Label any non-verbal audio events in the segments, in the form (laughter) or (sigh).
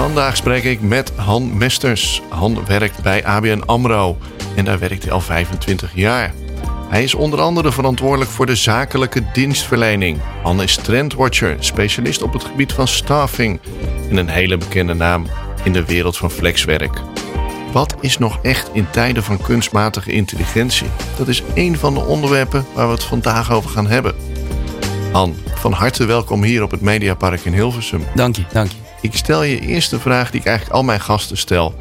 Vandaag spreek ik met Han Mesters. Han werkt bij ABN AMRO en daar werkt hij al 25 jaar. Hij is onder andere verantwoordelijk voor de zakelijke dienstverlening. Han is trendwatcher, specialist op het gebied van staffing en een hele bekende naam in de wereld van flexwerk. Wat is nog echt in tijden van kunstmatige intelligentie? Dat is één van de onderwerpen waar we het vandaag over gaan hebben. Han, van harte welkom hier op het Mediapark in Hilversum. Dank je, dank je. Ik stel je eerst een vraag die ik eigenlijk al mijn gasten stel.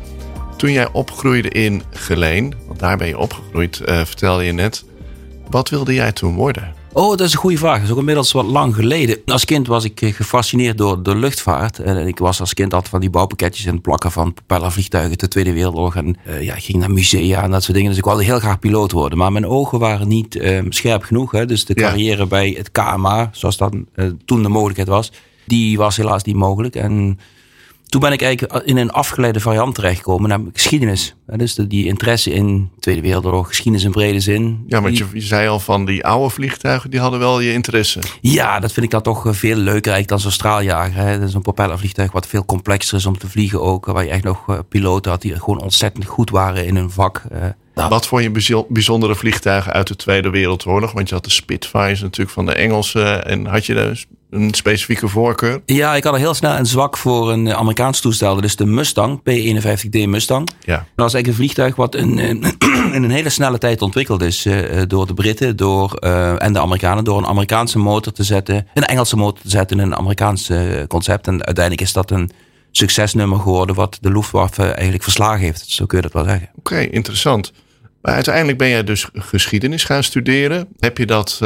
Toen jij opgroeide in Geleen, want daar ben je opgegroeid, uh, vertelde je net. Wat wilde jij toen worden? Oh, dat is een goede vraag. Dat is ook inmiddels wat lang geleden. Als kind was ik eh, gefascineerd door de luchtvaart. En ik was als kind altijd van die bouwpakketjes en plakken van propellervliegtuigen de Tweede Wereldoorlog. En uh, ja, ik ging naar musea en dat soort dingen. Dus ik wilde heel graag piloot worden. Maar mijn ogen waren niet uh, scherp genoeg. Hè. Dus de carrière bij het KMA, zoals dat toen de mogelijkheid was, die was helaas niet mogelijk. En toen ben ik eigenlijk in een afgeleide variant terechtgekomen, namelijk geschiedenis. Dus die interesse in Tweede Wereldoorlog, geschiedenis in brede zin. Ja, want je, je, zei al van die oude vliegtuigen, die hadden wel je interesse. Ja, dat vind ik dan toch veel leuker eigenlijk dan zo'n straaljager. Hè. Dat is een propellervliegtuig wat veel complexer is om te vliegen ook. Waar je echt nog piloten had die gewoon ontzettend goed waren in hun vak. Nou, Wat vond je bijzondere vliegtuigen uit de Tweede Wereldoorlog? Want je had de Spitfires natuurlijk van de Engelsen. En had je dus een specifieke voorkeur? Ja, ik had al heel snel een zwak voor een Amerikaans toestel. Dus de Mustang, P-51D Mustang. Ja. Dat was eigenlijk een vliegtuig wat in, (clears throat) in een hele snelle tijd ontwikkeld is. Uh, door de Britten door, uh, en de Amerikanen. Door een Amerikaanse motor te zetten. Een Engelse motor te zetten in een Amerikaans uh, concept. En uiteindelijk is dat een succesnummer geworden. Wat de Luftwaffe eigenlijk verslagen heeft. Zo kun je dat wel zeggen. Oké, okay, interessant. Maar uiteindelijk ben jij dus geschiedenis gaan studeren. Heb je dat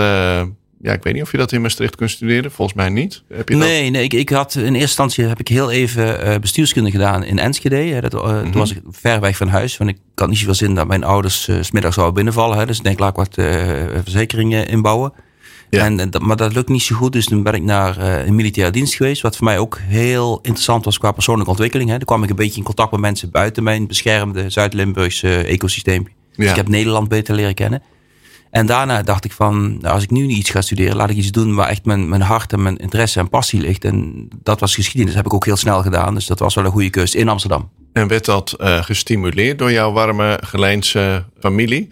ja, ik weet niet of je dat in Maastricht kunt studeren. Volgens mij niet. Heb je nee, nee ik, ik had in eerste instantie heb ik heel even uh, bestuurskunde gedaan in Enschede. Dat, uh, Toen was ik ver weg van huis. Want ik had niet zoveel zin dat mijn ouders uh, smiddags zouden binnenvallen. Hè. Dus ik denk, laat ik wat verzekeringen inbouwen. Ja. En, maar dat lukt niet zo goed. Dus toen ben ik naar een militaire dienst geweest. Wat voor mij ook heel interessant was qua persoonlijke ontwikkeling. Hè. Toen kwam ik een beetje in contact met mensen buiten mijn beschermde Zuid-Limburgse ecosysteem. Dus ik heb Nederland beter leren kennen. En daarna dacht ik van, nou, als ik nu iets ga studeren, laat ik iets doen waar echt mijn, mijn hart en mijn interesse en passie ligt. En dat was geschiedenis. Dat heb ik ook heel snel gedaan. Dus dat was wel een goede keuze in Amsterdam. En werd dat uh, gestimuleerd door jouw warme Gelijnse familie?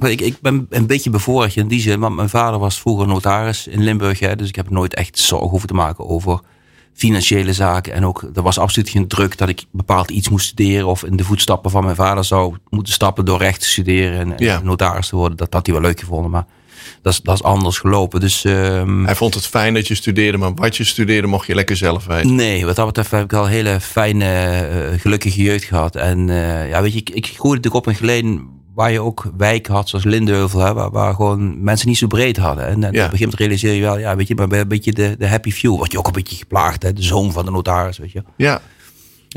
Ik, ik ben een beetje bevoorrecht in die zin, want mijn vader was vroeger notaris in Limburg. Hè, dus ik heb nooit echt zorgen hoeven te maken over financiële zaken. En ook, er was absoluut geen druk dat ik bepaald iets moest studeren. Of in de voetstappen van mijn vader zou moeten stappen door recht te studeren. En, ja. notaris te worden. Dat had hij wel leuk gevonden. Maar dat is, dat is anders gelopen. Dus, um, hij vond het fijn dat je studeerde. Maar wat je studeerde mocht je lekker zelf weten. Nee, wat dat betreft heb ik al een hele fijne, uh, gelukkige jeugd gehad. En uh, ja, weet je, ik, ik groeide natuurlijk op een geleen waar je ook wijken had, zoals Lindeuvel, hè, waar, waar, gewoon mensen niet zo breed hadden. En, en ja. op een gegeven moment realiseer je wel, ja, weet je, maar een beetje de, de happy few, word je ook een beetje geplaagd, hè, de zoon van de notaris, weet je. Ja.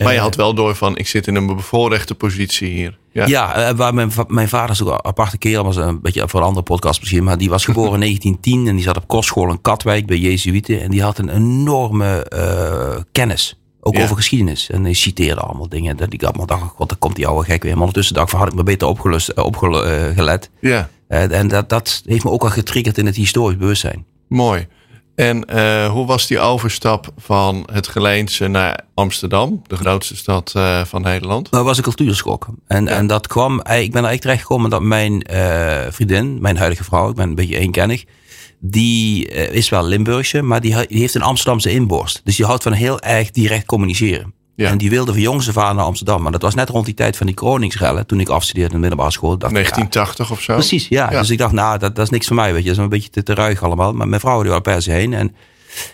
Maar je had wel door van, ik zit in een bevoorrechte positie hier. Ja, ja waar mijn, mijn vader is ook een aparte kerel, was een beetje voor een andere podcast misschien, maar die was geboren (laughs) in 1910 en die zat op kostschool in Katwijk bij Jezuïeten en die had een enorme uh, kennis. Ook over geschiedenis. En hij citeerde allemaal dingen. Dat ik allemaal dacht, wat dan komt die oude gek weer. Maar ondertussen dacht ik, had ik me beter opgelust, eh, opgelet. Ja. En, en dat, dat heeft me ook al getriggerd in het historisch bewustzijn. Mooi. En uh, hoe was die overstap van het Geleense naar Amsterdam, de grootste stad uh, van Nederland? Dat was een cultuurschok. En, ja. en dat kwam, ik ben er eigenlijk terecht gekomen dat mijn uh, vriendin, mijn huidige vrouw, ik ben een beetje eenkennig, die uh, is wel Limburgse, maar die, heeft een Amsterdamse inborst. Dus die houdt van heel erg direct communiceren. Ja. En die wilde van jongs af naar Amsterdam. Maar dat was net rond die tijd van die Kroningsrellen. Toen ik afstudeerde in de middelbare school. Dacht 1980 ja, of zo? Precies, ja. ja. Dus ik dacht, nou, dat, dat, is niks voor mij. Weet je. Dat is een beetje te, te ruig allemaal. Maar mijn vrouw die wel per se heen. En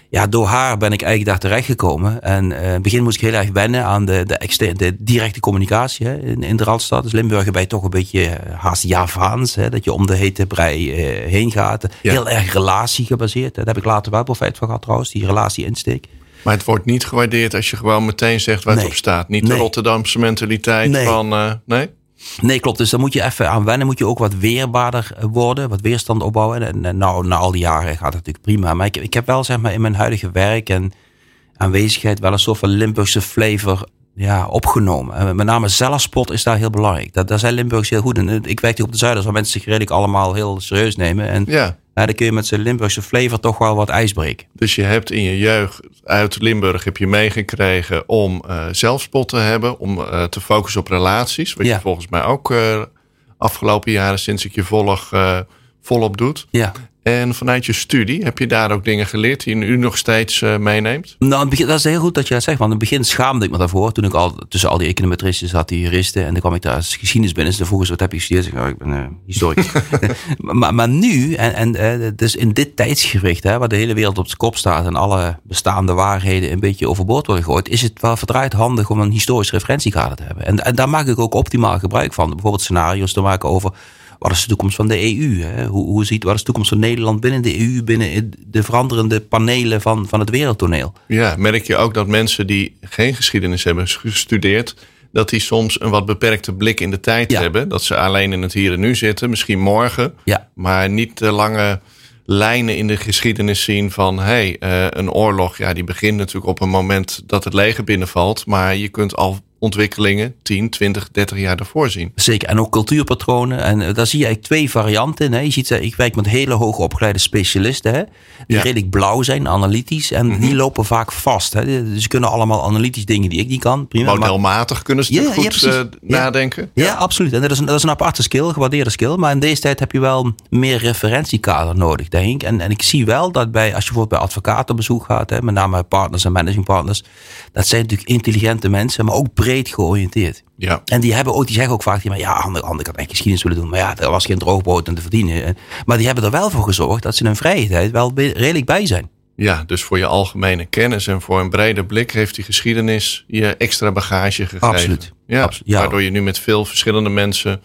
ja, door haar ben ik eigenlijk daar terecht gekomen. En uh, in het begin moest ik heel erg wennen aan de, de, directe communicatie hè, in, in de Randstad. Dus Limburg ben je toch een beetje haast Javaans. Hè, dat je om de hete brei uh, heen gaat. Ja. Heel erg relatiegebaseerd. Daar heb ik later wel profijt van gehad trouwens, die relatie insteek. Maar het wordt niet gewaardeerd als je gewoon meteen zegt waar Nee. het op staat. Niet de. Rotterdamse mentaliteit Nee. van... eh, nee? Nee, klopt. Dus daar moet je even aan wennen. Moet je ook wat weerbaarder eh, worden. Wat weerstand opbouwen. En, nou, na al die jaren gaat het natuurlijk prima. Maar ik, ik heb wel zeg maar in mijn huidige werk en aanwezigheid wel een soort van Limburgse flavor ja, opgenomen. En met name zelfspot is daar heel belangrijk. Dat, daar zijn Limburgers heel goed in. Ik werk natuurlijk op de Zuiders waar mensen zich redelijk allemaal heel serieus nemen. En Ja. Ja, dan kun je met zijn Limburgse flavor toch wel wat ijs breken. Dus je hebt in je jeugd uit Limburg heb je meegekregen om eh zelfspot te hebben. Om eh, te focussen op relaties. Wat Ja. je volgens mij ook eh, afgelopen jaren sinds ik je volg volop doet. Ja. En vanuit je studie heb je daar ook dingen geleerd die je nu nog steeds eh, meeneemt? Nou, begin, dat is heel goed dat je dat zegt. Want in het begin schaamde ik me daarvoor. Toen ik al tussen al die econometristen zat, die juristen. En dan kwam ik daar als geschiedenis binnen. Dus dan vroegen ze, wat heb je gestudeerd? Ik, zei, oh, ik ben eh, historicus. (laughs) (laughs) maar, maar nu, en, en eh, dus in dit tijdsgericht, hè, waar de hele wereld op zijn kop staat. En alle bestaande waarheden een beetje overboord worden gegooid. Is het wel verdraaid handig om een historisch referentiekader te hebben. En, en daar maak ik ook optimaal gebruik van. Bijvoorbeeld scenario's te maken over... Wat is de toekomst van de EU? Hè? Hoe, hoe ziet, wat is de toekomst van Nederland binnen de EU, binnen de veranderende panelen van, van het wereldtoneel? Ja, merk je ook dat mensen die geen geschiedenis hebben gestudeerd, dat die soms een wat beperkte blik in de tijd Ja. hebben. Dat ze alleen in het hier en nu zitten, misschien morgen, Ja, maar niet de lange lijnen in de geschiedenis zien van hey, eh, een oorlog, ja, die begint natuurlijk op een moment dat het leger binnenvalt, maar je kunt al ontwikkelingen 10, 20, 30 jaar daarvoor zien. Zeker, en ook cultuurpatronen. En eh, daar zie je eigenlijk twee varianten in. Hè. Je ziet, eh, ik werk met hele hoog opgeleide specialisten, hè, die Ja. Mhm. redelijk blauw zijn, analytisch. En die lopen vaak vast. Hè. Dus ze kunnen allemaal analytisch dingen die ik niet kan. Prima. maar- Modelmatig kunnen ze Ja, natuurlijk ja, goed eh, nadenken. Ja, absoluut. En dat is, een, dat is een aparte skill, gewaardeerde skill. Maar in deze tijd heb je wel meer referentiekader nodig, denk ik. En, en ik zie wel dat bij, als je bijvoorbeeld bij advocaten op bezoek gaat, hè, met name partners en managing partners, dat zijn natuurlijk intelligente mensen, maar ook breed georiënteerd. Ja. En die hebben ook, die zeggen ook vaak, ja, ja, Ander, Ander, ik had eigenlijk geschiedenis willen doen, maar ja, er was geen droogbrood aan te verdienen. En- Maar die hebben er wel voor gezorgd dat ze hun vrije tijd wel redelijk bij zijn. Ja, dus voor je algemene kennis en voor een brede blik heeft die geschiedenis je extra bagage gegeven. Absoluut. Ja, Absoluut. Ja. waardoor je nu met veel verschillende mensen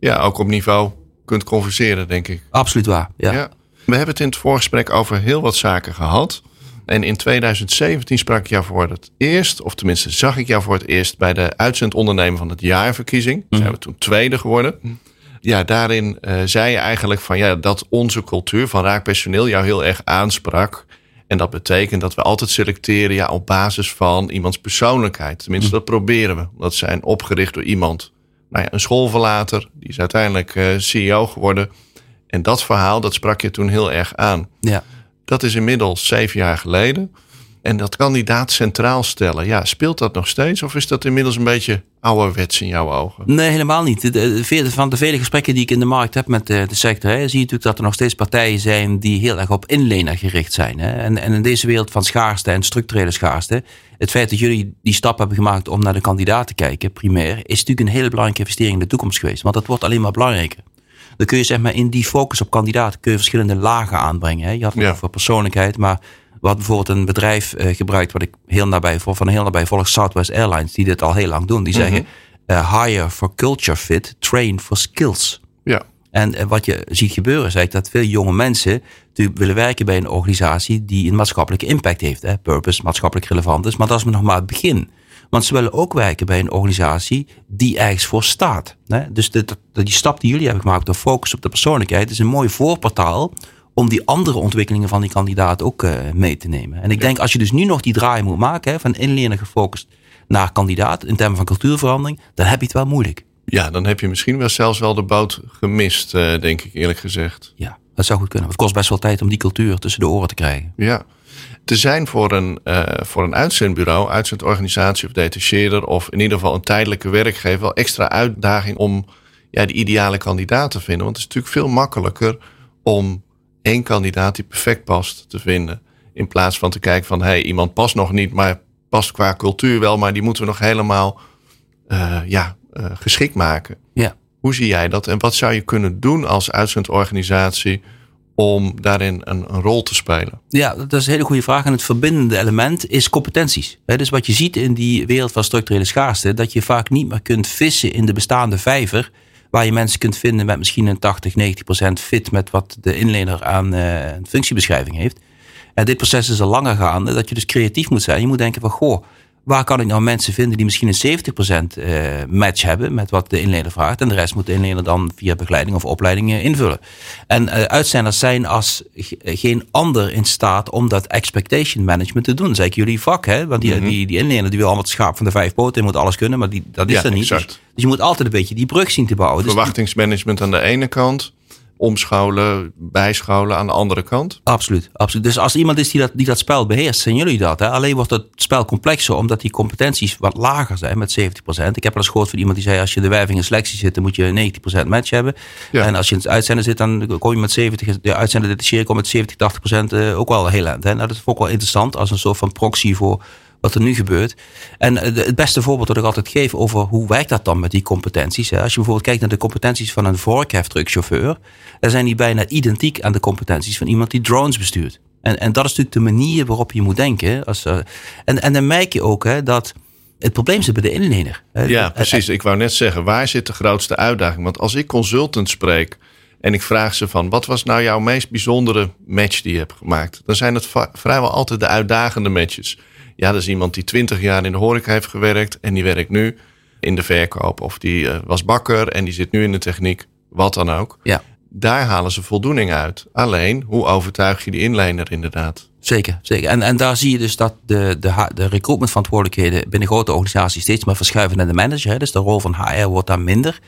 ja, ook op niveau kunt converseren, denk ik. Absoluut waar. Ja. Ja. We hebben het in het voorgesprek over heel wat zaken gehad. En in 2017 sprak ik jou voor het eerst, of tenminste zag ik jou voor het eerst bij de uitzendondernemer van het jaarverkiezing. Zijn we toen tweede geworden. Ja, daarin eh, zei je eigenlijk van ja, dat onze cultuur van raakpersoneel jou heel erg aansprak. En dat betekent dat we altijd selecteren ja, op basis van iemands persoonlijkheid. Tenminste, dat proberen we. Dat zijn opgericht door iemand, nou ja, een schoolverlater. Die is uiteindelijk eh, CEO geworden. En dat verhaal, dat sprak je toen heel erg aan. ja. Dat is inmiddels zeven jaar geleden. En dat kandidaat centraal stellen. Ja, speelt dat nog steeds? Of is dat inmiddels een beetje ouderwets in jouw ogen? Nee, helemaal niet. De- de- Van de vele gesprekken die ik in de markt heb met de, de sector, hè, zie je natuurlijk dat er nog steeds partijen zijn die heel erg op inlener gericht zijn. Hè. En, en in deze wereld van schaarste en structurele schaarste, het feit dat jullie die stap hebben gemaakt om naar de kandidaat te kijken, primair, is natuurlijk een hele belangrijke investering in de toekomst geweest. Want dat wordt alleen maar belangrijker. Dan kun je zeg maar in die focus op kandidaat kun je verschillende lagen aanbrengen. Hè. Je had het Ja. over persoonlijkheid, maar wat bijvoorbeeld een bedrijf eh, gebruikt, wat ik heel nabij volg, van heel nabij volg, Southwest Airlines, die dit al heel lang doen. Die zeggen, eh, hire for culture fit, train for skills. Ja, En eh, wat je ziet gebeuren is eigenlijk dat veel jonge mensen natuurlijk willen werken bij een organisatie die een maatschappelijke impact heeft. Hè? Purpose, maatschappelijk relevant is. Maar dat is nog maar het begin. Want ze willen ook werken bij een organisatie die ergens voor staat. Hè? Dus die stap die jullie hebben gemaakt door focus op de persoonlijkheid is een mooi voorportaal om die andere ontwikkelingen van die kandidaat ook eh, mee te nemen. En ik denk als je dus nu nog die draai moet maken hè, van inlener gefocust naar kandidaat in termen van cultuurverandering, dan heb je het wel moeilijk. ja, dan heb je misschien wel zelfs wel de boot gemist, eh, denk ik eerlijk gezegd. Ja, dat zou goed kunnen. Het kost best wel tijd om die cultuur tussen de oren te krijgen. Ja. Te zijn voor een, eh, voor een uitzendbureau, uitzendorganisatie of detacheerder... of in ieder geval een tijdelijke werkgever... wel extra uitdaging om ja, de ideale kandidaat te vinden. Want het is natuurlijk veel makkelijker om één kandidaat die perfect past te vinden. In plaats van te kijken van, hey, iemand past nog niet... maar past qua cultuur wel, maar die moeten we nog helemaal eh, ja, eh, geschikt maken. Ja. Hoe zie jij dat en wat zou je kunnen doen als uitzendorganisatie om daarin een, rol te spelen? Ja, dat is een hele goede vraag. En het verbindende element is competenties. Dus wat je ziet in die wereld van structurele schaarste, dat je vaak niet meer kunt vissen in de bestaande vijver, waar je mensen kunt vinden met misschien een 80, 90 procent fit met wat de inlener aan eh, functiebeschrijving heeft. En dit proces is al langer gaande, dat je dus creatief moet zijn. Je moet denken van, goh, waar kan ik nou mensen vinden die misschien een 70% uh, match hebben met wat de inlener vraagt. En de rest moet de inlener dan via begeleiding of opleiding invullen. En uh, uitzenders zijn als geen ander in staat om dat expectation management te doen. Dat is eigenlijk jullie vak, hè? Want die, mm -hmm. die, die inlener die wil allemaal het schaap van de vijf poten, moet alles kunnen, maar die, dat is ja, er niet. Dus, dus, je moet altijd een beetje die brug zien te bouwen. Verwachtingsmanagement aan de ene kant omscholen, bijscholen aan de andere kant? Absoluut, absoluut. Dus als iemand is die dat, die dat spel beheerst, zijn jullie dat. Hè? Alleen wordt het spel complexer omdat die competenties wat lager zijn met 70%. Ik heb wel eens gehoord van iemand die zei als je de werving en selectie zit, dan moet je 90% match hebben. Ja. En als je in het uitzenden zit, dan kom je met 70, de uitzender detacheren komt met 70, 80% ook wel heel eind. Hè? Nou, dat is ook wel interessant als een soort van proxy voor wat er nu gebeurt. En het beste voorbeeld dat ik altijd geef over hoe werkt dat dan met die competenties. Als je bijvoorbeeld kijkt naar de competenties van een vorkheftruckchauffeur, dan zijn die bijna identiek aan de competenties van iemand die drones bestuurt. En, en dat is natuurlijk de manier waarop je moet denken. Als, uh, en, en dan merk je ook hè, dat het probleem zit bij de inlener. Ja, precies. Ik wou net zeggen, waar zit de grootste uitdaging? Want als ik consultants spreek en ik vraag ze van, wat was nou jouw meest bijzondere match die je hebt gemaakt? Dan zijn het vrijwel altijd de uitdagende matches. Ja, dat is iemand die twintig jaar in de horeca heeft gewerkt en die werkt nu in de verkoop. Of die uh, was bakker en die zit nu in de techniek, wat dan ook. Ja. Daar halen ze voldoening uit. Alleen, hoe overtuig je die inlener inderdaad? Zeker, zeker. En, en daar zie je dus dat de, de, de recruitmentverantwoordelijkheden binnen grote organisaties steeds meer verschuiven naar de manager. Hè. Dus de rol van HR wordt daar minder.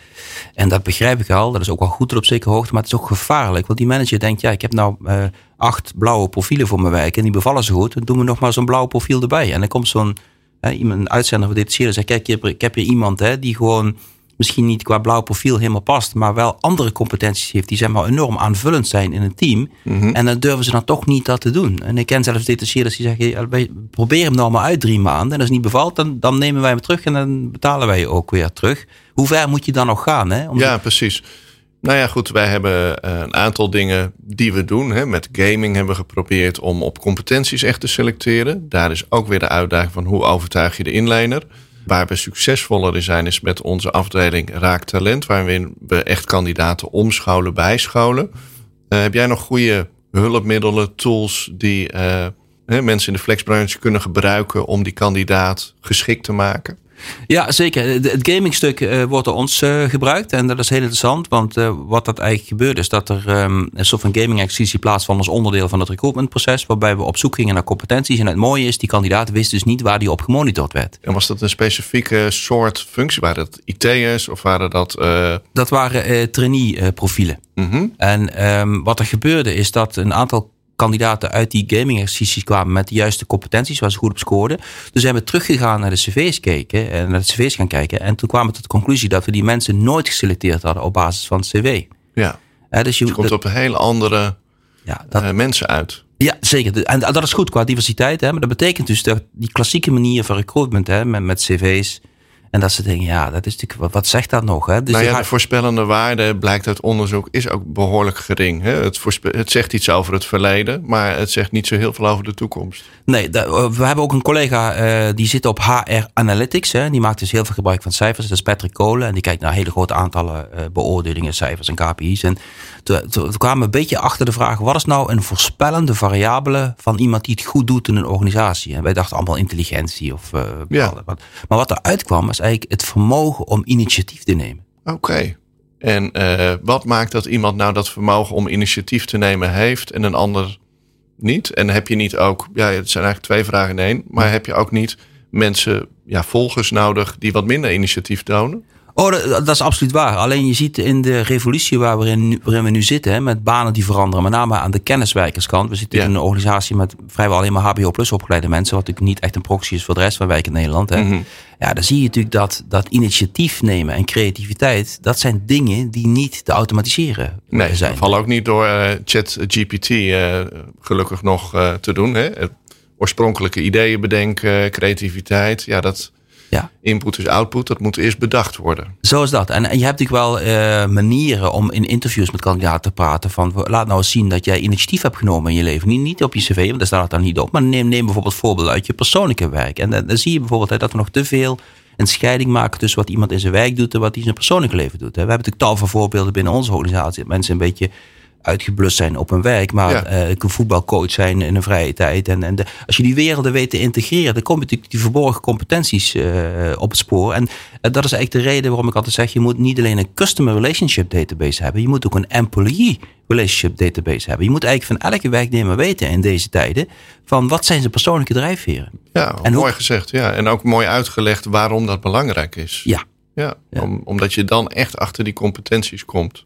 En dat begrijp ik al. Dat is ook wel goed tot op zekere hoogte. Maar het is ook gevaarlijk. Want die manager denkt, ja, ik heb nou uh, acht blauwe profielen voor mijn werk. En die bevallen zo goed. Dan doen we nog maar zo'n blauw profiel erbij. En dan komt zo'n iemand, uitzender van dit en zegt, kijk, ik heb, ik hier iemand hè, die gewoon misschien niet qua blauw profiel helemaal past, maar wel andere competenties heeft die zeg maar enorm aanvullend zijn in een team. Mhm. En dan durven ze dan toch niet dat te doen. En ik ken zelfs detacheerders die zeggen, probeer hem nou maar uit drie maanden. En als het niet bevalt, dan, dan nemen wij hem terug en dan betalen wij je ook weer terug. Hoe ver moet je dan nog gaan? Hè? Om ja, precies. Nou ja, goed, wij hebben een aantal dingen die we doen. Hè. Met gaming hebben we geprobeerd om op competenties echt te selecteren. Daar is ook weer de uitdaging van hoe overtuig je de inlener. Waar we succesvoller in zijn is met onze afdeling Raak Talent, waarin we echt kandidaten omscholen, bijscholen. Uh, heb jij nog goede hulpmiddelen, tools die uh, mensen in de flexbranche kunnen gebruiken om die kandidaat geschikt te maken? Ja, zeker. Het gamingstuk uh, wordt door ons uh, gebruikt. En dat is heel interessant. Want uh, wat dat eigenlijk gebeurt is dat er um, een soort van gaming-exercitie plaatsvond als onderdeel van het recruitmentproces. Waarbij we op zoek gingen naar competenties. En het mooie is, die kandidaat wist dus niet waar die op gemonitord werd. En was dat een specifieke soort functie? Waren dat IT'ers of waren dat... Dat waren trainee-profielen. Mm -hmm. En um, wat er gebeurde is dat een aantal kandidaten uit die gaming exercities kwamen met de juiste competenties waar ze goed op scoorden. Dus zijn we teruggegaan naar de cv's kijken en naar de cv's gaan kijken. En toen kwamen we tot de conclusie dat we die mensen nooit geselecteerd hadden op basis van het cv. Ja. Uh, dus je, het komt dat, op een hele andere ja, dat, uh, mensen uit. Ja, zeker. En dat is goed qua diversiteit. Hè? Maar dat betekent dus dat die klassieke manier van recruitment hè, met, met cv's en dat ze denken, ja, dat is natuurlijk, wat zegt dat nog? Hè? Dus nou ja, de voorspellende waarde blijkt uit onderzoek is ook behoorlijk gering. Hè? Het, het zegt iets over het verleden, maar het zegt niet zo heel veel over de toekomst. Nee, we hebben ook een collega uh, die zit op HR Analytics. Hè? Die maakt dus heel veel gebruik van cijfers. Dat is Patrick Kolen. En die kijkt naar hele grote aantallen uh, beoordelingen, cijfers en KPI's. En toen, toen kwamen we een beetje achter de vraag: wat is nou een voorspellende variabele van iemand die het goed doet in een organisatie? En wij dachten allemaal intelligentie of. Uh, ja. Maar wat eruit kwam, eigenlijk het vermogen om initiatief te nemen. Oké. En uh, wat maakt dat iemand nou dat vermogen om initiatief te nemen heeft en een ander niet? En heb je niet ook, ja, het zijn eigenlijk twee vragen in één, maar heb je ook niet mensen, ja, volgers nodig die wat minder initiatief tonen? Oh, dat, dat, is absoluut waar. Alleen je ziet in de revolutie waar we in, waarin we nu zitten, hè, met banen die veranderen, met name aan de kenniswijkerskant. We zitten ja. in een organisatie met vrijwel alleen maar HBO plus opgeleide mensen, wat natuurlijk niet echt een proxy is voor de rest van wijk in Nederland. Hè. Mm -hmm. Ja, dan zie je natuurlijk dat, dat initiatief nemen en creativiteit, dat zijn dingen die niet te automatiseren nee, zijn. vallen ook niet door uh, ChatGPT uh, gelukkig nog uh, te doen. Hè. Oorspronkelijke ideeën bedenken, creativiteit, ja, dat ja. Input is output, dat moet eerst bedacht worden. Zo is dat. En, en je hebt natuurlijk wel uh, manieren om in interviews met kandidaten te praten. Van laat nou eens zien dat jij initiatief hebt genomen in je leven. Niet, niet op je cv, want daar staat het dan niet op. Maar neem, neem bijvoorbeeld voorbeelden uit je persoonlijke werk. En dan, dan zie je bijvoorbeeld hè, dat we nog te veel een scheiding maken tussen wat iemand in zijn werk doet en wat hij in zijn persoonlijke leven doet. We hebben natuurlijk tal van voorbeelden binnen onze organisatie. Dat mensen een beetje uitgeblust zijn op hun werk, maar Ja. ik een voetbalcoach zijn in een vrije tijd. En, en de, als je die werelden weet te integreren, dan kom je natuurlijk die verborgen competenties eh, op het spoor. En eh, dat is eigenlijk de reden waarom ik altijd zeg, je moet niet alleen een customer relationship database hebben, je moet ook een employee relationship database hebben. Je moet eigenlijk van elke werknemer weten in deze tijden, van wat zijn zijn persoonlijke drijfveren. Ja, En mooi hoe- gezegd. Ja. En ook mooi uitgelegd waarom dat belangrijk is. Ja, Ja, Ja. Om, omdat je dan echt achter die competenties komt.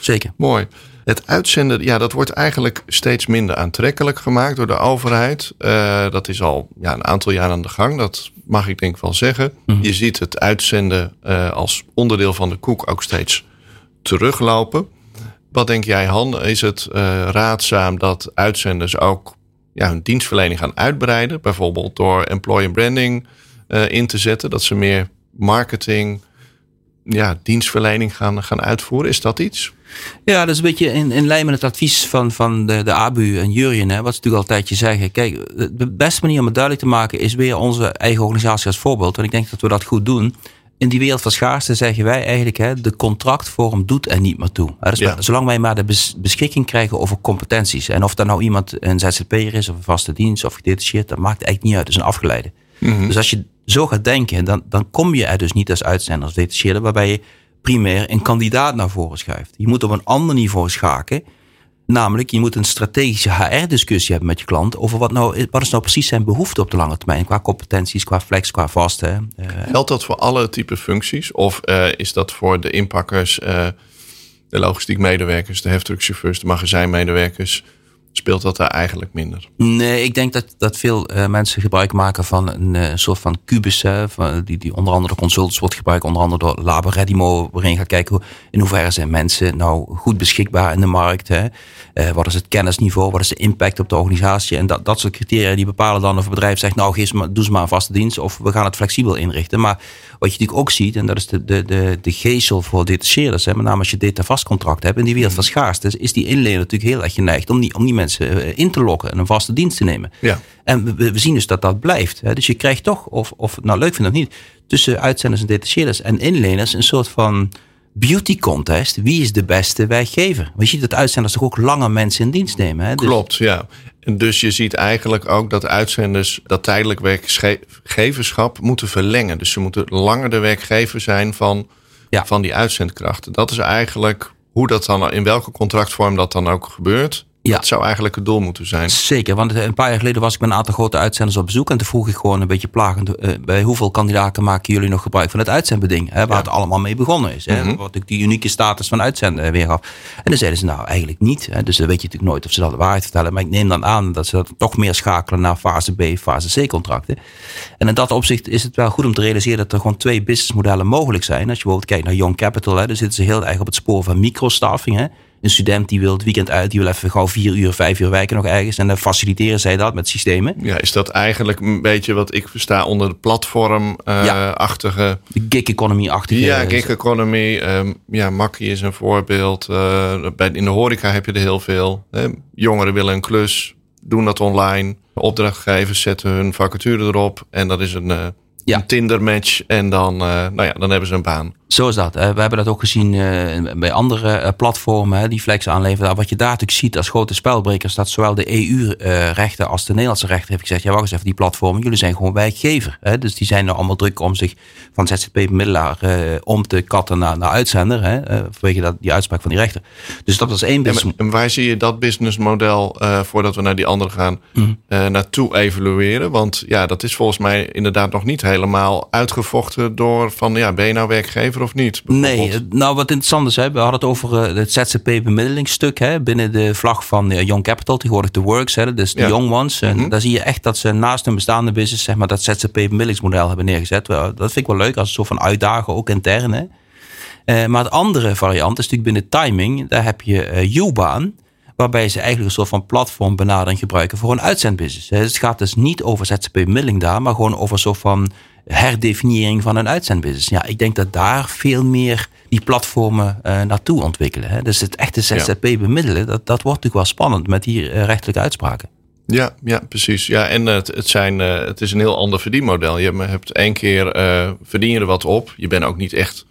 zeker. Mooi. Het uitzenden, ja, dat wordt eigenlijk steeds minder aantrekkelijk gemaakt door de overheid. Eh, dat is al ja, een aantal jaar aan de gang, dat mag ik denk ik wel zeggen. Mhm. Je ziet het uitzenden eh, als onderdeel van de koek ook steeds teruglopen. Wat denk jij, Han? Is het eh, raadzaam dat uitzenders ook ja, hun dienstverlening gaan uitbreiden? Bijvoorbeeld door employer branding in te zetten, dat ze meer marketing, ja, dienstverlening gaan, gaan uitvoeren. Is dat iets? Ja, dat is een beetje in, in lijn met het advies van, van de, de ABU en Jurjen. Hè, wat ze natuurlijk altijd je zeggen. Kijk, de beste manier om het duidelijk te maken is weer onze eigen organisatie als voorbeeld. En ik denk dat we dat goed doen. In die wereld van schaarste zeggen wij eigenlijk, hè, de contractvorm doet er niet meer toe. Dus Ja. Zolang wij maar de bes- beschikking krijgen over competenties. En of dat nou iemand een ZZP'er is of een vaste dienst of gedetacheerd, dat maakt eigenlijk niet uit. Dat is een afgeleide. Dus als je zo gaat denken, dan, dan kom je er dus niet als uitzender, als detacheerder, waarbij je primair een kandidaat naar voren schuift. Je moet op een ander niveau schaken. Namelijk, je moet een strategische HR-discussie hebben met je klant over wat, nou, wat is nou precies zijn behoefte op de lange termijn. Qua competenties, qua flex, qua vaste. eh, Geldt dat voor alle type functies? Of eh, is dat voor de inpakkers, eh, de logistiek medewerkers, de heftruckchauffeurs, de magazijnmedewerkers? Speelt dat daar eigenlijk minder? Nee, ik denk dat, dat veel eh, mensen gebruik maken van een eh, soort van kubus. Hè, die, die onder andere consultants wordt gebruikt. Onder andere door Labo Redimo. Waarin gaat kijken in hoeverre zijn mensen nou goed beschikbaar in de markt. Hè. Eh, wat is het kennisniveau? Wat is de impact op de organisatie? En dat, dat soort criteria die bepalen dan of een bedrijf zegt. Nou, geef ze maar, doe ze maar een vaste dienst. Of we gaan het flexibel inrichten. Maar wat je natuurlijk ook ziet. En dat is de, de, de, de geestel voor detacheerders. Hè, met name als je data contract hebt. In die wereld van schaarste is die inlener natuurlijk heel erg geneigd. Om die, om die mensen eh, in te lokken. En een vaste dienst te nemen. Ja. En we, we zien dus dat dat blijft. Hè. Dus je krijgt toch, of, of nou leuk vindt of niet, tussen uitzenders en detacheerders en inleners een soort van beauty contest. Wie is de beste werkgever? Want je ziet dat uitzenders toch ook langer mensen in dienst nemen. Hè? Dus- Klopt, ja. En dus je ziet eigenlijk ook dat uitzenders dat tijdelijk werkgeverschap moeten verlengen. Dus ze moeten langer de werkgever zijn van, Ja. van die uitzendkrachten. Dat is eigenlijk hoe dat dan, in welke contractvorm dat dan ook gebeurt. Ja. Dat zou eigenlijk het doel moeten zijn. Zeker, want een paar jaar geleden was ik met een aantal grote uitzenders op bezoek. En toen vroeg ik gewoon een beetje plagend: eh, bij hoeveel kandidaten maken jullie nog gebruik van het uitzendbeding? Hè, waar het allemaal mee begonnen is. Hè, Mhm. Wat ik die unieke status van uitzenden eh, weer gaf. En dan zeiden ze: Nou, eigenlijk niet. Hè, dus dan weet je natuurlijk nooit of ze dat de waarheid vertellen. Maar ik neem dan aan dat ze dat toch meer schakelen naar fase B, fase C contracten. En in dat opzicht is het wel goed om te realiseren dat er gewoon twee businessmodellen mogelijk zijn. Als je bijvoorbeeld kijkt naar Young Capital, hè, dan zitten ze heel erg op het spoor van microstaffing. Hè. Een student die wil het weekend uit, die wil even gauw vier uur, vijf uur werken nog ergens. En dan faciliteren zij dat met systemen. Ja, is dat eigenlijk een beetje wat ik versta onder de platformachtige... De gig economy-achtige. ja, gig economy. ehm, ja, Makkie is een voorbeeld. Eh, bij, in de horeca heb je er heel veel. Hè. Jongeren willen een klus, doen dat online. Opdrachtgevers zetten hun vacature erop. En dat is een, eh Ja. een Tinder match. En dan, eh, nou ja, dan hebben ze een baan. Zo is dat. We hebben dat ook gezien eh, bij andere eh, platformen die flex aanleveren. Wat je daar natuurlijk ziet als grote spelbrekers, dat zowel de EU-rechten als de Nederlandse rechter heeft gezegd: ja, wacht eens even, die platformen, jullie zijn gewoon werkgever. Hè? Dus die zijn nou allemaal druk om zich van ZZP-bemiddelaar eh, om te katten naar, naar uitzender. Hè? vanwege dat, die uitspraak van die rechter. Dus dat was één business. en waar zie je dat businessmodel, voordat we naar die andere gaan, Mhm. naartoe evalueren? Want ja, dat is volgens mij inderdaad nog niet helemaal uitgevochten door van, ja, ben je nou werkgever of niet? Nee, nou wat interessant is, hè, we hadden het over eh, het ZZP-bemiddelingsstuk hè, binnen de vlag van eh, Young Capital, tegenwoordig de Works, hè, dus de Ja. Young Ones. En Mhm. daar zie je echt dat ze naast hun bestaande business zeg maar, dat ZZP-bemiddelingsmodel hebben neergezet. Dat vind ik wel leuk als een soort van uitdagen, ook intern. Hè. Eh, maar het andere variant is natuurlijk binnen timing, daar heb je eh U-baan. Waarbij ze eigenlijk een soort van platformbenadering gebruiken voor een uitzendbusiness. Het gaat dus niet over ZZP-bemiddeling daar, maar gewoon over een soort van herdefiniëring van een uitzendbusiness. Ja, ik denk dat daar veel meer die platformen eh, naartoe ontwikkelen. Hè. Dus het echte ZZP bemiddelen, dat, dat wordt natuurlijk wel spannend met die eh, rechtelijke uitspraken. Ja, ja, precies. Ja, en het, het, zijn, eh, het is een heel ander verdienmodel. Je hebt één keer eh verdien je er wat op. Je bent ook niet echt,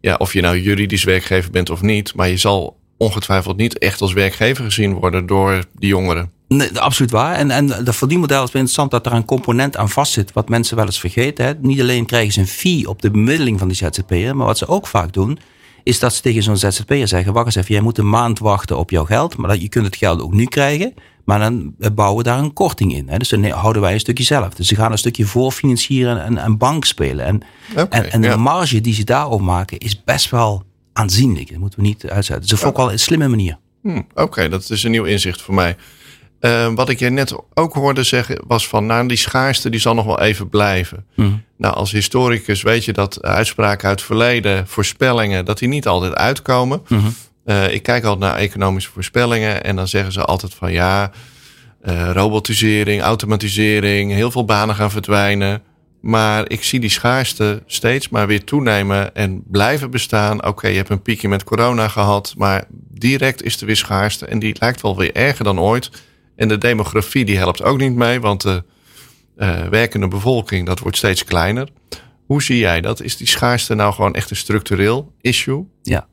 ja, of je nou juridisch werkgever bent of niet, maar je zal ongetwijfeld niet echt als werkgever gezien worden door die jongeren. Nee, absoluut waar. En, en dat verdienmodel is interessant dat er een component aan vastzit, wat mensen wel eens vergeten. Hè. Niet alleen krijgen ze een fee op de bemiddeling van die ZZP'er, maar wat ze ook vaak doen, is dat ze tegen zo'n ZZP'er zeggen: Wacht eens even, jij moet een maand wachten op jouw geld, maar dat, je kunt het geld ook nu krijgen. Maar dan bouwen we daar een korting in. Hè. Dus dan houden wij een stukje zelf. Dus ze gaan een stukje voorfinancieren en, en bank spelen. En, en, en, de marge die ze daarop maken is best wel aanzienlijk. Dat moeten we niet uitzetten. Dus dat vond ik wel een slimme manier. Hmm, Oké, dat is een nieuw inzicht voor mij. Uh, wat ik je net ook hoorde zeggen was van, nou, die schaarste die zal nog wel even blijven. Mm. Nou, als historicus weet je dat uitspraken uit het verleden, voorspellingen, dat die niet altijd uitkomen. -hmm. uh, ik kijk altijd naar economische voorspellingen en dan zeggen ze altijd van, ja, uh, robotisering, automatisering, heel veel banen gaan verdwijnen. Maar ik zie die schaarste steeds maar weer toenemen en blijven bestaan. Oké, je hebt een piekje met corona gehad, maar direct is er weer schaarste en die lijkt wel weer erger dan ooit. En de demografie die helpt ook niet mee, want de uh, werkende bevolking dat wordt steeds kleiner. Hoe zie jij dat? Is die schaarste nou gewoon echt een structureel issue? Ja.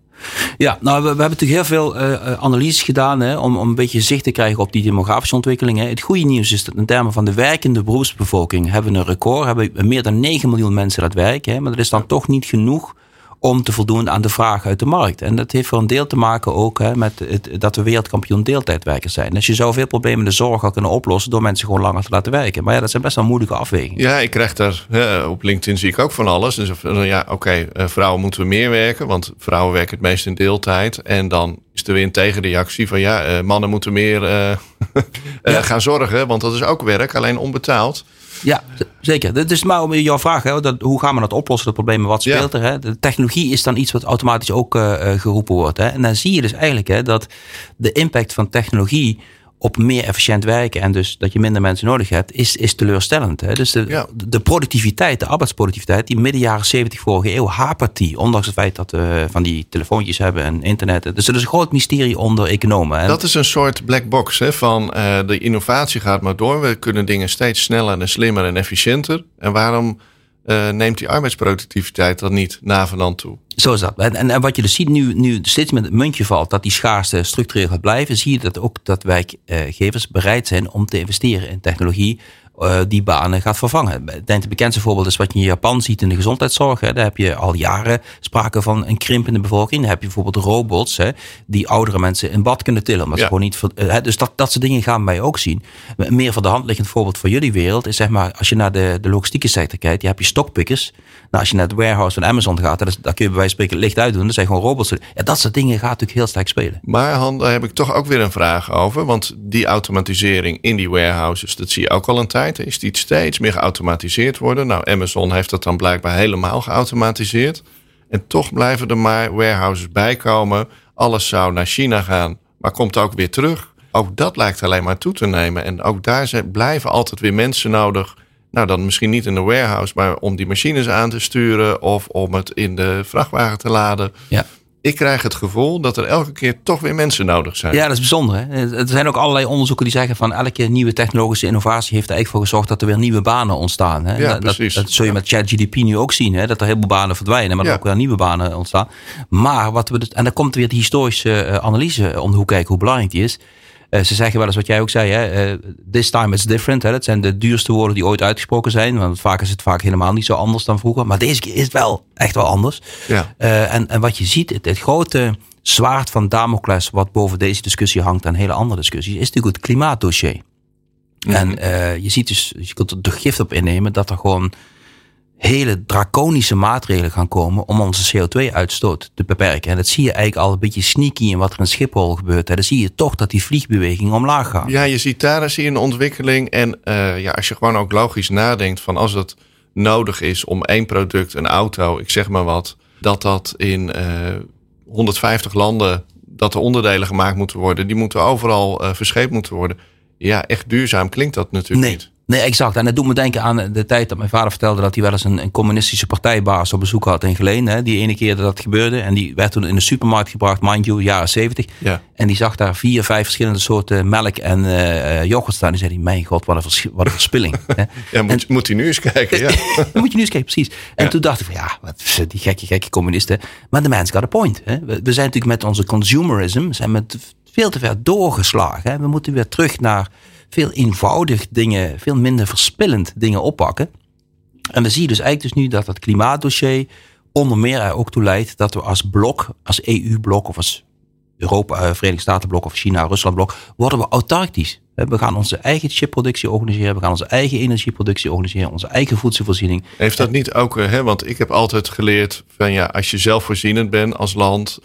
Ja, nou, we, we hebben natuurlijk heel veel uh, analyses gedaan hè, om, om een beetje zicht te krijgen op die demografische ontwikkelingen. Het goede nieuws is dat in termen van de werkende beroepsbevolking hebben we een record. Hebben we meer dan 9 miljoen mensen dat werken. Hè, maar dat is dan toch niet genoeg om te voldoen aan de vraag uit de markt. En dat heeft voor een deel te maken ook hè, met het, dat we wereldkampioen deeltijdwerkers zijn. Dus je zou veel problemen in de zorg al kunnen oplossen door mensen gewoon langer te laten werken. Maar ja, dat zijn best wel moeilijke afwegingen. Ja, ik krijg daar, ja, op LinkedIn zie ik ook van alles. Dus ja, oké, okay, vrouwen moeten meer werken, want vrouwen werken het meest in deeltijd. En dan is er weer een tegenreactie van ja, mannen moeten meer uh, (laughs) ja. gaan zorgen, want dat is ook werk, alleen onbetaald. Ja, zeker. Het is maar om jouw vraag, hè, dat, hoe gaan we dat oplossen, dat probleem, wat speelt ja. er? Hè? De technologie is dan iets wat automatisch ook uh, geroepen wordt. Hè? En dan zie je dus eigenlijk hè, dat de impact van technologie op meer efficiënt werken en dus dat je minder mensen nodig hebt, is, is teleurstellend. Hè? Dus de, ja. de productiviteit, de arbeidsproductiviteit, die midden jaren 70 vorige eeuw hapert die. Ondanks het feit dat we van die telefoontjes hebben en internet. Dus er is een groot mysterie onder economen. Hè? Dat is een soort black box hè, van uh, de innovatie gaat maar door. We kunnen dingen steeds sneller en slimmer en efficiënter. En waarom uh, neemt die arbeidsproductiviteit dan niet navenant toe? Zo is dat. En, en, wat je dus ziet nu, nu steeds met het muntje valt dat die schaarste structureel gaat blijven, zie je dat ook dat werkgevers bereid zijn om te investeren in technologie uh, die banen gaat vervangen. Ik denk het bekendste voorbeeld is wat je in Japan ziet in de gezondheidszorg. Hè. Daar heb je al jaren sprake van een krimpende bevolking. Daar heb je bijvoorbeeld robots hè, die oudere mensen in bad kunnen tillen. Maar ja. ze gewoon niet, hè, dus dat, dat soort dingen gaan wij ook zien. Een meer van de hand liggend voorbeeld voor jullie wereld is zeg maar als je naar de, de logistieke sector kijkt, je hebt je stockpickers. Nou, als je naar het warehouse van Amazon gaat, dan kun je bij wijze van spreken licht uitdoen. Dat zijn gewoon robots. Ja, dat soort dingen gaat natuurlijk heel sterk spelen. Maar Han, daar heb ik toch ook weer een vraag over. Want die automatisering in die warehouses, dat zie je ook al een tijd. Is die steeds meer geautomatiseerd worden? Nou, Amazon heeft dat dan blijkbaar helemaal geautomatiseerd. En toch blijven er maar warehouses bijkomen. Alles zou naar China gaan, maar komt ook weer terug. Ook dat lijkt alleen maar toe te nemen. En ook daar zijn, blijven altijd weer mensen nodig. Nou, dan misschien niet in de warehouse, maar om die machines aan te sturen of om het in de vrachtwagen te laden. Ja ik krijg het gevoel dat er elke keer toch weer mensen nodig zijn. Ja, dat is bijzonder. Hè? Er zijn ook allerlei onderzoeken die zeggen van elke nieuwe technologische innovatie heeft er eigenlijk voor gezorgd dat er weer nieuwe banen ontstaan. Hè? Ja, dat, precies. Dat, zul je met ChatGDP nu ook zien, hè? dat er heel veel banen verdwijnen, maar Ja. dat er ook weer nieuwe banen ontstaan. Maar wat we dus, en dan komt weer de historische uh, analyse om de hoek kijken hoe belangrijk die is. Uh, ze zeggen wel eens wat jij ook zei, hè, uh, this time it's different. Hè, dat zijn de duurste woorden die ooit uitgesproken zijn. Want vaak is het vaak helemaal niet zo anders dan vroeger. Maar deze keer is het wel echt wel anders. Ja. Uh, en, en wat je ziet, het, het, grote zwaard van Damocles wat boven deze discussie hangt en hele andere discussies, is natuurlijk het klimaatdossier. Mhm. En je ziet dus, je kunt er de gift op innemen dat er gewoon hele draconische maatregelen gaan komen om onze CO2-uitstoot te beperken. En dat zie je eigenlijk al een beetje sneaky in wat er in Schiphol gebeurt. Dan zie je toch dat die vliegbewegingen omlaag gaan. Ja, je ziet daar zie je een ontwikkeling. En uh, ja, als je gewoon ook logisch nadenkt van als het nodig is om één product, een auto, ik zeg maar wat, dat dat in uh, 150 landen, dat er onderdelen gemaakt moeten worden, die moeten overal uh, verscheept moeten worden. Ja, echt duurzaam klinkt dat natuurlijk nee. niet. Nee, exact. En dat doet me denken aan de tijd dat mijn vader vertelde dat hij wel eens een, een communistische partijbaas op bezoek had in Geleen. Hè, die ene keer dat dat gebeurde. En die werd toen in de supermarkt gebracht, mind you, jaren zeventig. Ja. En die zag daar vier, vijf verschillende soorten melk en uh, yoghurt staan. En zei hij, mijn god, wat een, wat een verspilling. (laughs) ja, moet, en, moet hij nu eens kijken. Ja. (laughs) moet je nu eens kijken, precies. En ja. toen dacht ik van, ja, wat, die gekke, gekke communisten. Maar de man's got a point. Hè. We, we zijn natuurlijk met onze consumerism, zijn met veel te ver doorgeslagen. Hè. We moeten weer terug naar veel eenvoudig dingen, veel minder verspillend dingen oppakken. En we zien dus eigenlijk dus nu dat het klimaatdossier onder meer er ook toe leidt dat we als blok, als EU-blok of als Europa, uh, Verenigde Staten-blok of China-Rusland-blok, worden we autarkisch. We gaan onze eigen chipproductie organiseren, we gaan onze eigen energieproductie organiseren, onze eigen voedselvoorziening. Heeft dat niet ook, hè, want ik heb altijd geleerd van ja, als je zelfvoorzienend bent als land,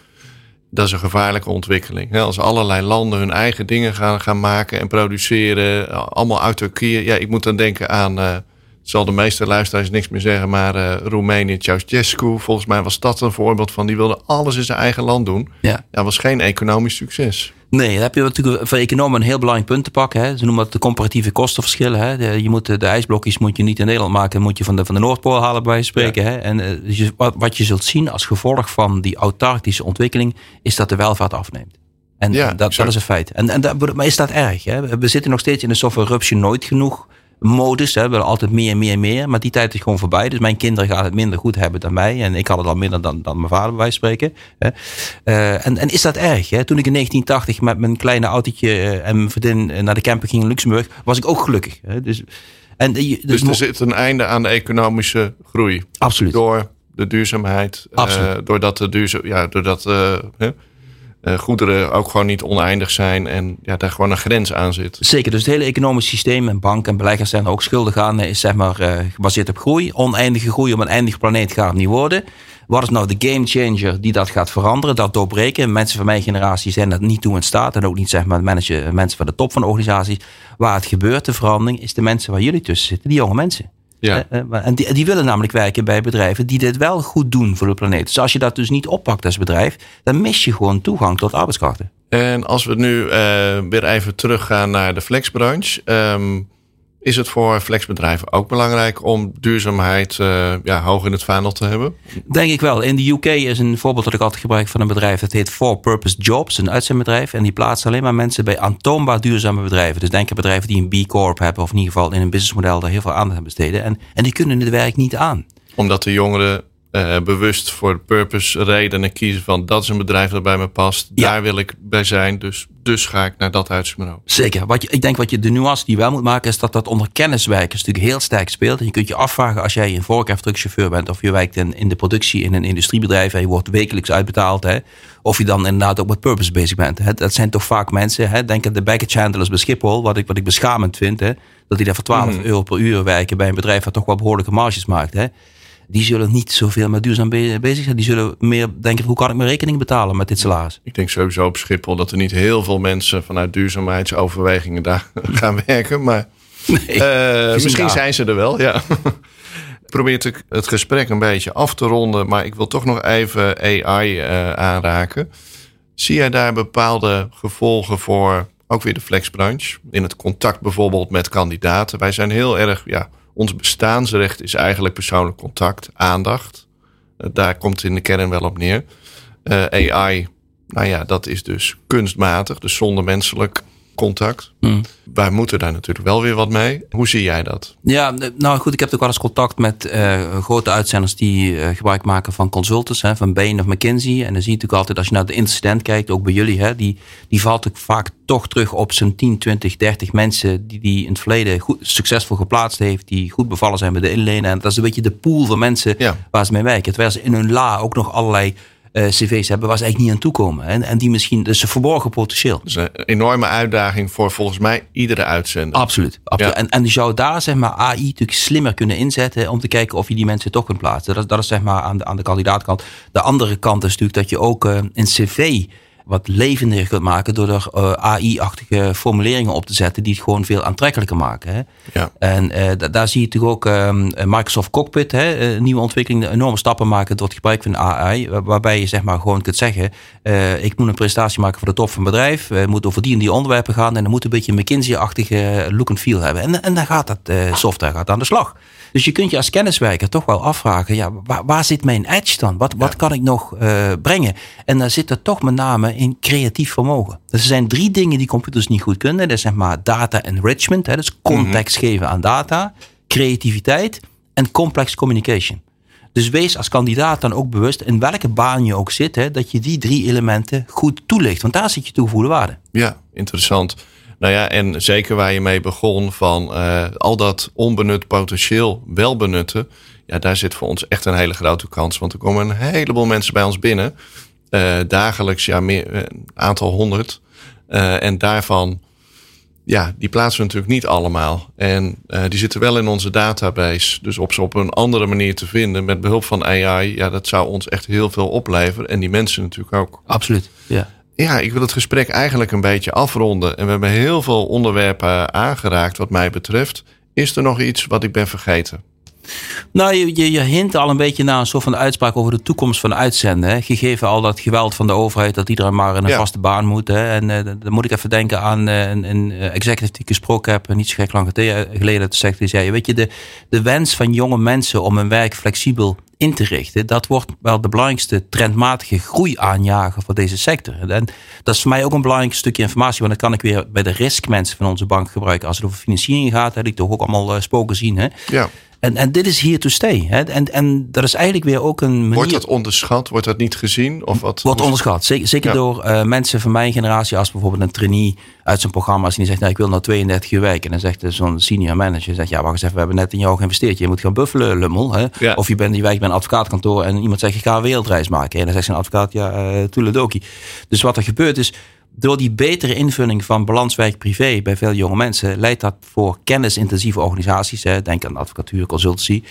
dat is een gevaarlijke ontwikkeling. Als allerlei landen hun eigen dingen gaan, gaan maken en produceren, allemaal uit Turkije. Ja, ik moet dan denken aan, uh, zal de meeste luisteraars niks meer zeggen, maar uh, Roemenië, Ceausescu, volgens mij was dat een voorbeeld van, die wilde alles in zijn eigen land doen. Ja. Dat was geen economisch succes. Nee, dan heb je natuurlijk voor economen een heel belangrijk punt te pakken. Hè. Ze noemen dat de comparatieve kostenverschillen. Hè. je moet, de ijsblokjes moet je niet in Nederland maken, moet je van de, van de Noordpool halen bij spreken. Hè. En uh, wat, wat je zult zien als gevolg van die autarktische ontwikkeling, is dat de welvaart afneemt. En ja, dat, dat is een feit. En, en dat, maar is dat erg? Hè? We zitten nog steeds in de software eruption nooit genoeg modus. Hè. We willen altijd meer, meer, meer. Maar die tijd is gewoon voorbij. Dus mijn kinderen gaan het minder goed hebben dan mij. En ik had het al minder dan, dan mijn vader, bij wijze spreken. Hè. Uh, en, en is dat erg? Hè? Toen ik in 1980 met mijn kleine autootje uh, en mijn vriendin naar de camping ging in Luxemburg, was ik ook gelukkig. Hè. Dus, en, dus, dus er zit een einde aan de economische groei. Absoluut. Door de duurzaamheid. Absoluut. Uh, doordat de duurzaam, ja, doordat uh, goederen ook gewoon niet oneindig zijn en ja, daar gewoon een grens aan zit. Zeker, dus het hele economisch systeem en banken en beleggers zijn er ook schuldig aan, is zeg maar uh, gebaseerd op groei. Oneindige groei op een eindige planeet gaat het niet worden. Wat is nou de game changer die dat gaat veranderen, dat doorbreken? Mensen van mijn generatie zijn dat niet toe in staat en ook niet zeg maar mensen van de top van organisaties. Waar het gebeurt, de verandering, is de mensen waar jullie tussen zitten, die jonge mensen. Ja. Eh, eh, en die, die, willen namelijk werken bij bedrijven die dit wel goed doen voor de planeet. Dus als je dat dus niet oppakt als bedrijf, dan mis je gewoon toegang tot arbeidskrachten. En als we nu uh, weer even teruggaan naar de flexbranche. Um, is het voor flexbedrijven ook belangrijk om duurzaamheid uh, ja, hoog in het vaandel te hebben? Denk ik wel. In de UK is een voorbeeld dat ik altijd gebruik van een bedrijf. Dat heet For Purpose Jobs, een uitzendbedrijf. En die plaatst alleen maar mensen bij aantoonbaar duurzame bedrijven. Dus denk aan bedrijven die een B Corp hebben. Of in ieder geval in een businessmodel daar heel veel aandacht aan besteden. En, en die kunnen het werk niet aan. Omdat de jongeren uh, bewust voor purpose redenen kiezen van dat is een bedrijf dat bij me past. Daar wil ik bij zijn. Dus, dus ga ik naar dat uitzendbureau. Zeker. Wat je, ik denk wat je de nuance die je wel moet maken is dat dat onder kenniswerkers natuurlijk heel sterk speelt. En je kunt je afvragen als jij een vorkheftruckchauffeur bent of je werkt in, in de productie in een industriebedrijf en je wordt wekelijks uitbetaald. Hè, of je dan inderdaad ook met purpose bezig bent. Hè. Dat zijn toch vaak mensen. Hè, denk aan de baggage handlers bij Schiphol, wat ik, wat ik beschamend vind. Hè, dat die daar voor 12 mm. euro per uur werken bij een bedrijf dat toch wel behoorlijke marges maakt. Hè die zullen niet zoveel met duurzaam bezig zijn. Die zullen meer denken, hoe kan ik mijn rekening betalen met dit salaris? Ik denk sowieso op Schiphol dat er niet heel veel mensen vanuit duurzaamheidsoverwegingen daar (laughs) gaan werken. Maar nee, (laughs) uh, misschien zijn ze er wel, ja. (laughs) Probeer ik het gesprek een beetje af te ronden, maar ik wil toch nog even AI uh, eh, aanraken. Zie jij daar bepaalde gevolgen voor, ook weer de flexbranche, in het contact bijvoorbeeld met kandidaten? Wij zijn heel erg, ja, ons bestaansrecht is eigenlijk persoonlijk contact, aandacht. Uh, daar komt het in de kern wel op neer. Uh, AI, nou ja, dat is dus kunstmatig, dus zonder menselijk contact. Mm. Wij moeten daar natuurlijk wel weer wat mee. Hoe zie jij dat? Ja, nou goed, ik heb ook wel eens contact met uh, grote uitzenders die uh, gebruik maken van consultants, hè, van Bain of McKinsey. En dan zie je natuurlijk altijd, als je naar de incident kijkt, ook bij jullie, hè, die, die valt ook vaak toch terug op zo'n 10, 20, 30 mensen die die in het verleden goed, succesvol geplaatst heeft, die goed bevallen zijn bij de inlenen. En dat is een beetje de pool van mensen ja. waar ze mee werken. Terwijl ze in hun la ook nog allerlei cv's hebben waar ze eigenlijk niet aan toekomen. En, en die misschien, dus een verborgen potentieel. Dat is een enorme uitdaging voor volgens mij iedere uitzender. Absoluut. absoluut. En, en die zou daar zeg maar AI natuurlijk slimmer kunnen inzetten om te kijken of je die mensen toch kunt plaatsen. Dat, dat is zeg maar aan de, aan de kandidaatkant. De andere kant is natuurlijk dat je ook uh, een cv wat levendiger kunt maken door er uh, AI-achtige formuleringen op te zetten die het gewoon veel aantrekkelijker maken. Hè. Ja. En uh, daar zie je natuurlijk ook um, Microsoft Cockpit, hè, uh, nieuwe ontwikkelingen, enorme stappen maken door het gebruik van AI, waarbij je zeg maar gewoon kunt zeggen, ik moet een presentatie maken voor de top van een bedrijf, we moeten over die en die onderwerpen gaan en dan moet een beetje een McKinsey-achtige look and feel hebben. En, en dan gaat dat software gaat aan de slag. Dus je kunt je als kenniswerker toch wel afvragen, ja, waar, waar zit mijn edge dan? Wat, wat kan ik nog brengen? En daar zit er toch met name in creatief vermogen. Dus er zijn drie dingen die computers niet goed kunnen. Dat is zeg maar data enrichment, hè, dus context mhm. geven aan data, creativiteit en complex communication. Dus wees als kandidaat dan ook bewust in welke baan je ook zit, hè, dat je die drie elementen goed toelicht. Want daar zit je toegevoegde waarde. Ja, interessant. Nou ja, en zeker waar je mee begon van uh, al dat onbenut potentieel wel benutten. Ja, daar zit voor ons echt een hele grote kans. Want er komen een heleboel mensen bij ons binnen uh, dagelijks ja, meer, een eh, aantal honderd. Uh, en daarvan, ja, die plaatsen we natuurlijk niet allemaal. En uh, die zitten wel in onze database. Dus op ze op een andere manier te vinden met behulp van AI, ja, dat zou ons echt heel veel opleveren. En die mensen natuurlijk ook. Absoluut, ja. Ja, ik wil het gesprek eigenlijk een beetje afronden. En we hebben heel veel onderwerpen aangeraakt wat mij betreft. Is er nog iets wat ik ben vergeten? Nou, je, je, hint al een beetje naar een soort van uitspraak over de toekomst van uitzenden. Hè? Gegeven al dat geweld van de overheid, dat iedereen maar in een vaste baan moet. Hè? En uh, dan moet ik even denken aan uh, een, een executive die ik gesproken heb, niet zo gek lang geleden, dat zegt, die zei, weet je, de, de wens van jonge mensen om hun werk flexibel in te richten, dat wordt wel de belangrijkste trendmatige groei aanjagen voor deze sector. En dat is voor mij ook een belangrijk stukje informatie, want dat kan ik weer bij de riskmensen van onze bank gebruiken. Als het over financiering gaat, heb ik toch ook allemaal spoken zien. Hè? Ja. En, en dit is here to stay. Hè? En, en dat is eigenlijk weer ook een manier... Wordt dat onderschat? Wordt dat niet gezien? Of wat? Wordt onderschat. Zeker, zeker door uh, mensen van mijn generatie. Als bijvoorbeeld een trainee uit zijn programma. Als die zegt, nou, ik wil nou 32 uur werken. En dan zegt zo'n senior manager. Zegt, ja, wacht eens even. We hebben net in jou geïnvesteerd. Je moet gaan buffelen, lummel. Hè? Ja. Of je, bent, je werkt bij een advocaatkantoor. En iemand zegt, ik ga een wereldreis maken. En dan zegt zijn advocaat, ja, uh, toeledoki. Dus wat er gebeurt is door die betere invulling van balanswerk privé bij veel jonge mensen leidt dat voor kennisintensieve organisaties, hè, denk aan advocatuur, consultancy,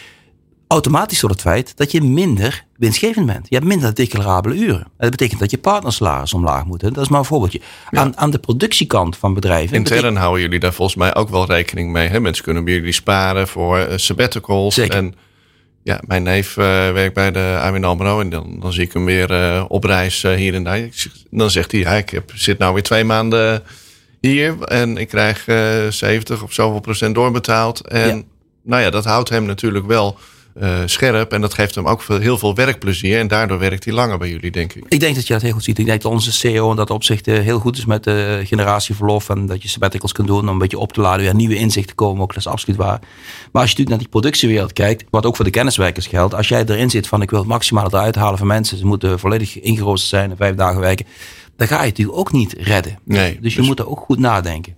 automatisch tot het feit dat je minder winstgevend bent. Je hebt minder declarabele uren. Dat betekent dat je partnersalaris omlaag moet. Dat is maar een voorbeeldje. Aan, aan de productiekant van bedrijven. Intern houden jullie daar volgens mij ook wel rekening mee. Hè? Mensen kunnen bij jullie sparen voor uh, sabbaticals. Zeker. En ja, mijn neef uh, werkt bij de ABN AMRO en dan, dan zie ik hem weer uh, op reis uh, hier en daar. Dan zegt hij, ja, ik heb, zit nou weer twee maanden hier en ik krijg 70 of zoveel procent doorbetaald. En ja. nou ja, dat houdt hem natuurlijk wel uh, scherp. En dat geeft hem ook veel, heel veel werkplezier. En daardoor werkt hij langer bij jullie, denk ik. Ik denk dat je dat heel goed ziet. Ik denk dat onze CEO in dat opzicht uh, heel goed is met de generatieverlof. En dat je sabbaticals kunt doen om een beetje op te laden. Weer nieuwe inzichten komen. Ook dat is absoluut waar. Maar als je natuurlijk naar die productiewereld kijkt. Wat ook voor de kenniswerkers geldt. Als jij erin zit van ik wil het maximaal eruit halen van mensen. Ze moeten volledig ingeroosterd zijn en vijf dagen werken. Dan ga je het natuurlijk ook niet redden. Nee, dus je dus... moet er ook goed nadenken.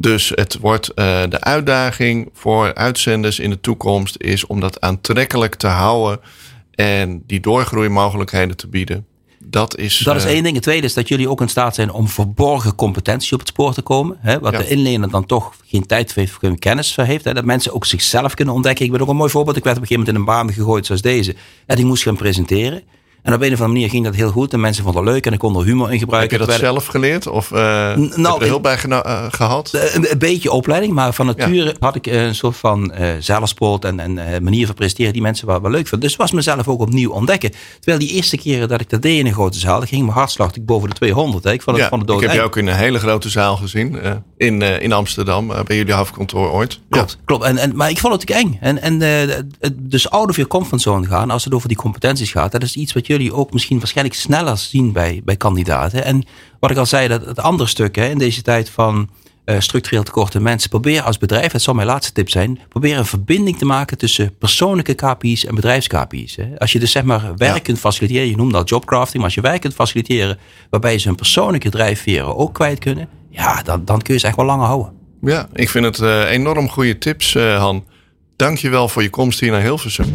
Dus het wordt uh, de uitdaging voor uitzenders in de toekomst is om dat aantrekkelijk te houden en die doorgroeimogelijkheden te bieden. Dat is, dat is uh, één ding. Het tweede is dat jullie ook in staat zijn om verborgen competentie op het spoor te komen. Hè, wat ja. de inlener dan toch geen tijd heeft, geen kennis heeft. Hè, dat mensen ook zichzelf kunnen ontdekken. Ik ben ook een mooi voorbeeld. Ik werd op een gegeven moment in een baan gegooid zoals deze. En ik moest gaan presenteren. En op een of andere manier ging dat heel goed. En mensen vonden het leuk en ik kon er humor in gebruiken. Heb je dat zelf geleerd? Of uh, nou, heb je er hulp bij uh, gehad? Een, een, beetje opleiding. Maar van nature ja. had ik een soort van uh, zelfsport en, en manier van presteren die mensen wel, wel leuk vonden. Dus was mezelf ook opnieuw ontdekken. Terwijl die eerste keren dat ik dat deed in een grote zaal, ging mijn hartslag boven de 200. Hè. Ik vond het ja, van de dood. Ik heb je ook in een hele grote zaal gezien. in, in Amsterdam, bij jullie hoofdkantoor ooit. Klopt, ja. klopt. En, en, maar ik vond het ook eng. En, en dus out of your comfortzone gaan, als het over die competenties gaat, dat is iets wat jullie ook misschien waarschijnlijk sneller zien bij, bij kandidaten. En wat ik al zei, dat het andere stuk hè, in deze tijd van uh, structureel tekorten mensen, probeer als bedrijf, dat zal mijn laatste tip zijn, probeer een verbinding te maken tussen persoonlijke KPI's en bedrijfs-KPI's. Als je dus zeg maar werk ja. kunt faciliteren, je noemt dat jobcrafting, maar als je werk kunt faciliteren waarbij ze hun persoonlijke drijfveren ook kwijt kunnen, ja, dan, dan kun je ze echt wel langer houden. Ja, ik vind het uh, enorm goede tips, uh, Han. Dank je wel voor je komst hier naar Hilversum.